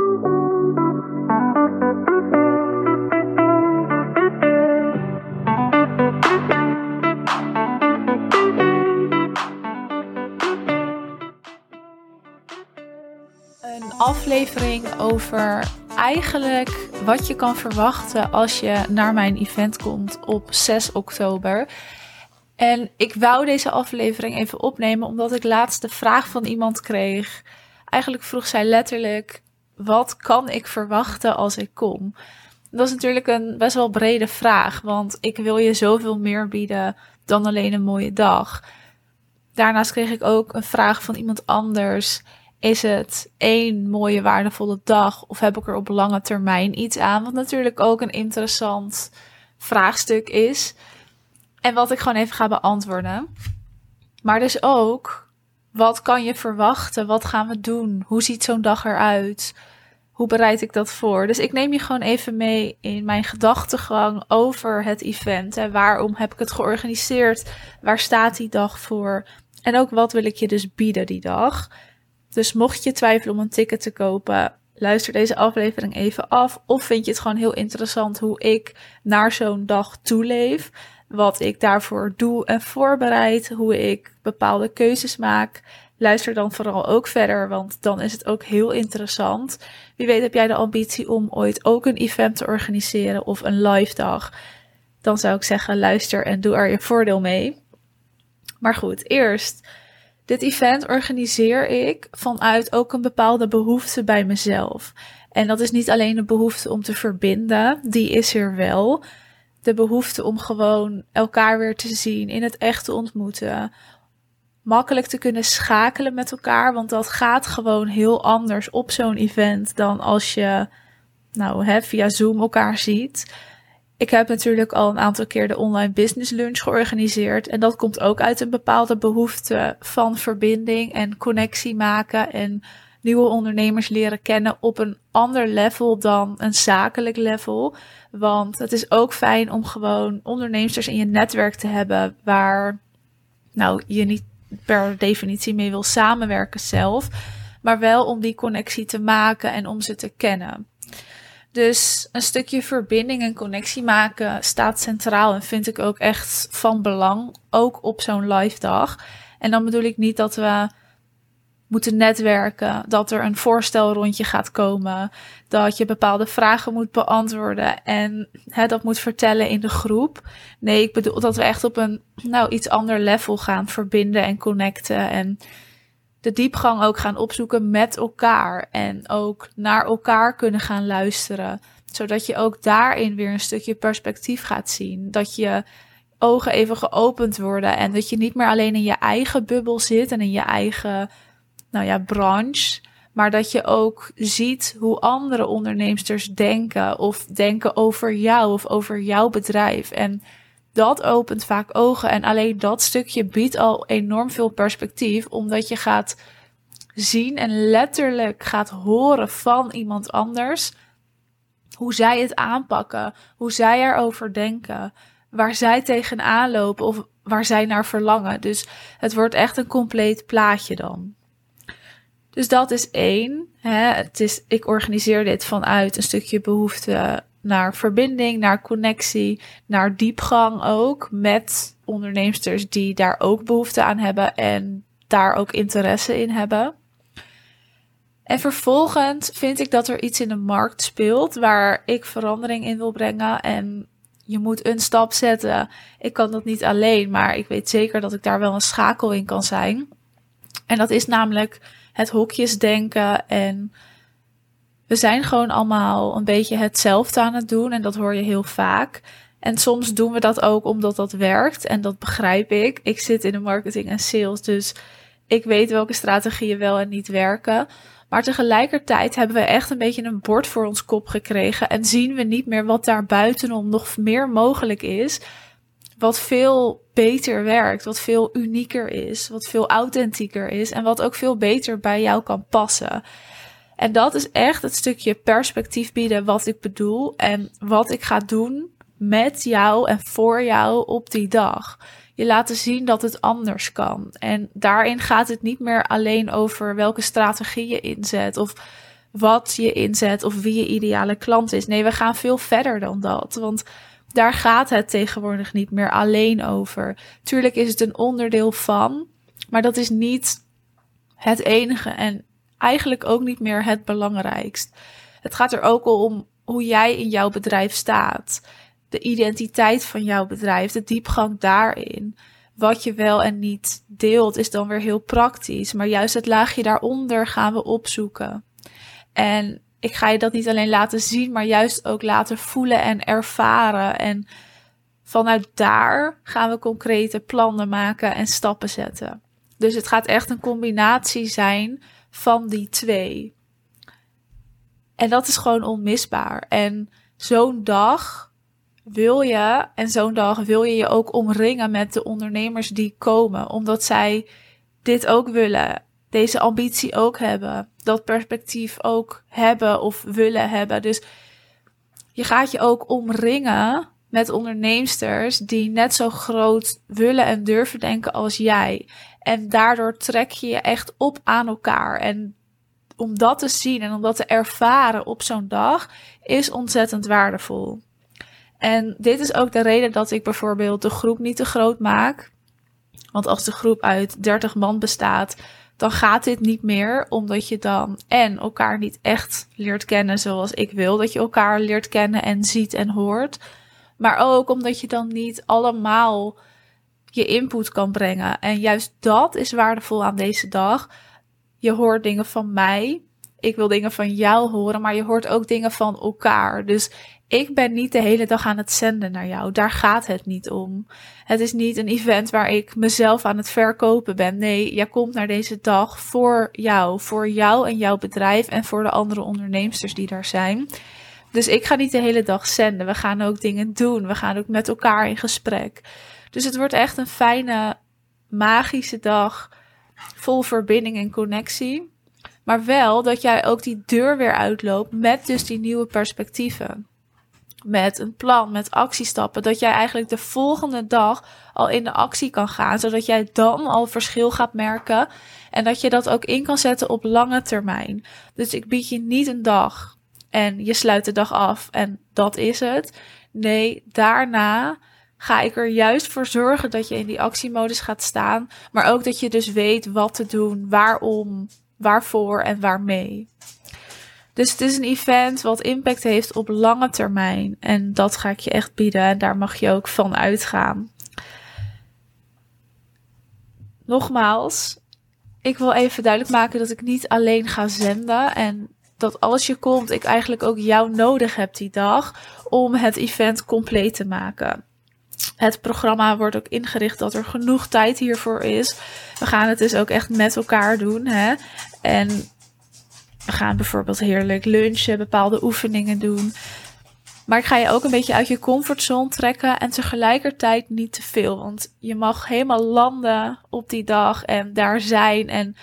Een aflevering over eigenlijk wat je kan verwachten als je naar mijn event komt op 6 oktober. En ik wou deze aflevering even opnemen omdat ik laatst de vraag van iemand kreeg. Eigenlijk vroeg zij letterlijk: wat kan ik verwachten als ik kom? Dat is natuurlijk een best wel brede vraag, want ik wil je zoveel meer bieden dan alleen een mooie dag. Daarnaast kreeg ik ook een vraag van iemand anders. Is het één mooie, waardevolle dag of heb ik er op lange termijn iets aan? Wat natuurlijk ook een interessant vraagstuk is. En wat ik gewoon even ga beantwoorden. Maar dus ook, wat kan je verwachten? Wat gaan we doen? Hoe ziet zo'n dag eruit? Hoe bereid ik dat voor? Dus ik neem je gewoon even mee in mijn gedachtegang over het event. En waarom heb ik het georganiseerd? Waar staat die dag voor? En ook wat wil ik je dus bieden die dag? Dus mocht je twijfelen om een ticket te kopen, luister deze aflevering even af. Of vind je het gewoon heel interessant hoe ik naar zo'n dag toeleef? Wat ik daarvoor doe en voorbereid, hoe ik bepaalde keuzes maak. Luister dan vooral ook verder, want dan is het ook heel interessant. Wie weet heb jij de ambitie om ooit ook een event te organiseren of een live dag. Dan zou ik zeggen, luister en doe er je voordeel mee. Maar goed, eerst dit event organiseer ik vanuit ook een bepaalde behoefte bij mezelf. En dat is niet alleen de behoefte om te verbinden, die is er wel. De behoefte om gewoon elkaar weer te zien, in het echt te ontmoeten. Makkelijk te kunnen schakelen met elkaar, want dat gaat gewoon heel anders op zo'n event dan als je nou, hè, via Zoom elkaar ziet. Ik heb natuurlijk al een aantal keer de online business lunch georganiseerd. En dat komt ook uit een bepaalde behoefte van verbinding en connectie maken. En nieuwe ondernemers leren kennen op een ander level dan een zakelijk level. Want het is ook fijn om gewoon ondernemers in je netwerk te hebben waar nou, je niet per definitie mee wil samenwerken zelf. Maar wel om die connectie te maken en om ze te kennen. Dus een stukje verbinding en connectie maken staat centraal en vind ik ook echt van belang, ook op zo'n live dag. En dan bedoel ik niet dat we moeten netwerken, dat er een voorstelrondje gaat komen, dat je bepaalde vragen moet beantwoorden en hè, dat moet vertellen in de groep. Nee, ik bedoel dat we echt op een nou iets ander level gaan verbinden en connecten en de diepgang ook gaan opzoeken met elkaar. En ook naar elkaar kunnen gaan luisteren. Zodat je ook daarin weer een stukje perspectief gaat zien. Dat je ogen even geopend worden. En dat je niet meer alleen in je eigen bubbel zit en in je eigen, nou ja, branche. Maar dat je ook ziet hoe andere onderneemsters denken. Of denken over jou of over jouw bedrijf. En dat opent vaak ogen. En alleen dat stukje biedt al enorm veel perspectief, omdat je gaat zien en letterlijk gaat horen van iemand anders hoe zij het aanpakken, hoe zij erover denken, waar zij tegenaan lopen of waar zij naar verlangen. Dus het wordt echt een compleet plaatje dan. Dus dat is één. Hè. Het is, ik organiseer dit vanuit een stukje behoefte naar verbinding, naar connectie, naar diepgang ook met onderneemsters die daar ook behoefte aan hebben en daar ook interesse in hebben. En vervolgens vind ik dat er iets in de markt speelt waar ik verandering in wil brengen. En je moet een stap zetten. Ik kan dat niet alleen, maar ik weet zeker dat ik daar wel een schakel in kan zijn. En dat is namelijk het hokjesdenken en we zijn gewoon allemaal een beetje hetzelfde aan het doen en dat hoor je heel vaak. En soms doen we dat ook omdat dat werkt en dat begrijp ik. Ik zit in de marketing en sales, dus ik weet welke strategieën wel en niet werken. Maar tegelijkertijd hebben we echt een beetje een bord voor ons kop gekregen en zien we niet meer wat daar buitenom nog meer mogelijk is. Wat veel beter werkt, wat veel unieker is, wat veel authentieker is en wat ook veel beter bij jou kan passen. En dat is echt het stukje perspectief bieden wat ik bedoel en wat ik ga doen met jou en voor jou op die dag. Je laten zien dat het anders kan. En daarin gaat het niet meer alleen over welke strategie je inzet of wat je inzet of wie je ideale klant is. Nee, we gaan veel verder dan dat. Want daar gaat het tegenwoordig niet meer alleen over. Tuurlijk is het een onderdeel van, maar dat is niet het enige en eigenlijk ook niet meer het belangrijkst. Het gaat er ook om hoe jij in jouw bedrijf staat. De identiteit van jouw bedrijf, de diepgang daarin. Wat je wel en niet deelt is dan weer heel praktisch. Maar juist het laagje daaronder gaan we opzoeken. En ik ga je dat niet alleen laten zien, maar juist ook laten voelen en ervaren. En vanuit daar gaan we concrete plannen maken en stappen zetten. Dus het gaat echt een combinatie zijn van die twee. En dat is gewoon onmisbaar. En zo'n dag wil je, en zo'n dag wil je je ook omringen met de ondernemers die komen, omdat zij dit ook willen, deze ambitie ook hebben, dat perspectief ook hebben of willen hebben. Dus je gaat je ook omringen met onderneemsters die net zo groot willen en durven denken als jij. En daardoor trek je je echt op aan elkaar. En om dat te zien en om dat te ervaren op zo'n dag is ontzettend waardevol. En dit is ook de reden dat ik bijvoorbeeld de groep niet te groot maak. Want als de groep uit 30 man bestaat, dan gaat dit niet meer, omdat je dan en elkaar niet echt leert kennen zoals ik wil dat je elkaar leert kennen en ziet en hoort. Maar ook omdat je dan niet allemaal je input kan brengen. En juist dat is waardevol aan deze dag. Je hoort dingen van mij. Ik wil dingen van jou horen, maar je hoort ook dingen van elkaar. Dus ik ben niet de hele dag aan het zenden naar jou. Daar gaat het niet om. Het is niet een event waar ik mezelf aan het verkopen ben. Nee, jij komt naar deze dag voor jou. Voor jou en jouw bedrijf en voor de andere onderneemsters die daar zijn. Dus ik ga niet de hele dag zenden. We gaan ook dingen doen. We gaan ook met elkaar in gesprek. Dus het wordt echt een fijne, magische dag. Vol verbinding en connectie. Maar wel dat jij ook die deur weer uitloopt met dus die nieuwe perspectieven. Met een plan, met actiestappen. Dat jij eigenlijk de volgende dag al in de actie kan gaan. Zodat jij dan al verschil gaat merken. En dat je dat ook in kan zetten op lange termijn. Dus ik bied je niet een dag en je sluit de dag af en dat is het. Nee, daarna ga ik er juist voor zorgen dat je in die actiemodus gaat staan. Maar ook dat je dus weet wat te doen, waarom, waarvoor en waarmee. Dus het is een event wat impact heeft op lange termijn. En dat ga ik je echt bieden. En daar mag je ook van uitgaan. Nogmaals, ik wil even duidelijk maken dat ik niet alleen ga zenden. En dat als je komt, ik eigenlijk ook jou nodig heb die dag om het event compleet te maken. Het programma wordt ook ingericht dat er genoeg tijd hiervoor is. We gaan het dus ook echt met elkaar doen. Hè? En we gaan bijvoorbeeld heerlijk lunchen, bepaalde oefeningen doen. Maar ik ga je ook een beetje uit je comfortzone trekken en tegelijkertijd niet te veel. Want je mag helemaal landen op die dag en daar zijn en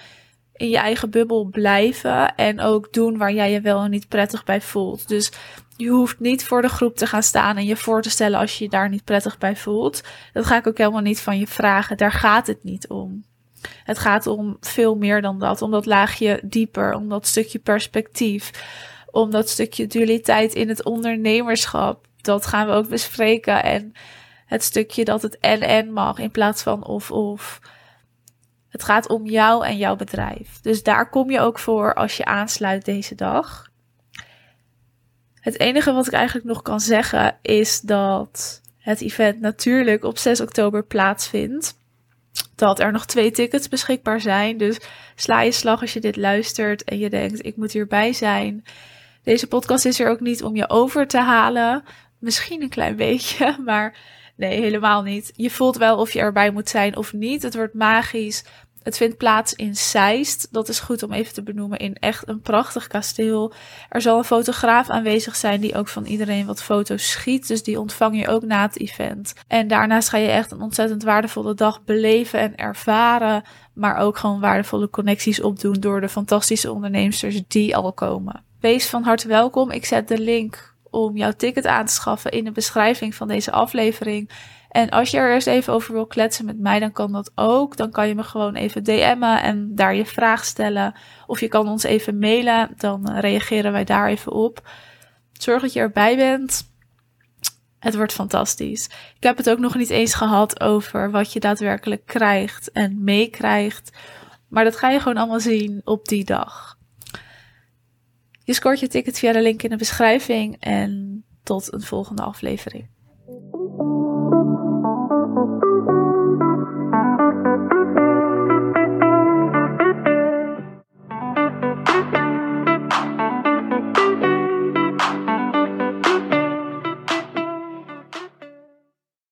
in je eigen bubbel blijven en ook doen waar jij je wel en niet prettig bij voelt. Dus je hoeft niet voor de groep te gaan staan en je voor te stellen als je je daar niet prettig bij voelt. Dat ga ik ook helemaal niet van je vragen. Daar gaat het niet om. Het gaat om veel meer dan dat. Om dat laagje dieper, om dat stukje perspectief, om dat stukje dualiteit in het ondernemerschap. Dat gaan we ook bespreken. En het stukje dat het en-en mag in plaats van of-of. Het gaat om jou en jouw bedrijf. Dus daar kom je ook voor als je aansluit deze dag. Het enige wat ik eigenlijk nog kan zeggen is dat het event natuurlijk op 6 oktober plaatsvindt. Dat er nog twee tickets beschikbaar zijn. Dus sla je slag als je dit luistert en je denkt: ik moet hierbij zijn. Deze podcast is er ook niet om je over te halen. Misschien een klein beetje, maar nee, helemaal niet. Je voelt wel of je erbij moet zijn of niet. Het wordt magisch. Het vindt plaats in Zeist. Dat is goed om even te benoemen in echt een prachtig kasteel. Er zal een fotograaf aanwezig zijn die ook van iedereen wat foto's schiet. Dus die ontvang je ook na het event. En daarnaast ga je echt een ontzettend waardevolle dag beleven en ervaren. Maar ook gewoon waardevolle connecties opdoen door de fantastische ondernemers die al komen. Wees van harte welkom. Ik zet de link om jouw ticket aan te schaffen in de beschrijving van deze aflevering. En als je er eerst even over wil kletsen met mij, dan kan dat ook. Dan kan je me gewoon even DM'en en daar je vraag stellen. Of je kan ons even mailen, dan eh, reageren wij daar even op. Zorg dat je erbij bent. Het wordt fantastisch. Ik heb het ook nog niet eens gehad over wat je daadwerkelijk krijgt en meekrijgt. Maar dat ga je gewoon allemaal zien op die dag. Je scoort je ticket via de link in de beschrijving en tot een volgende aflevering.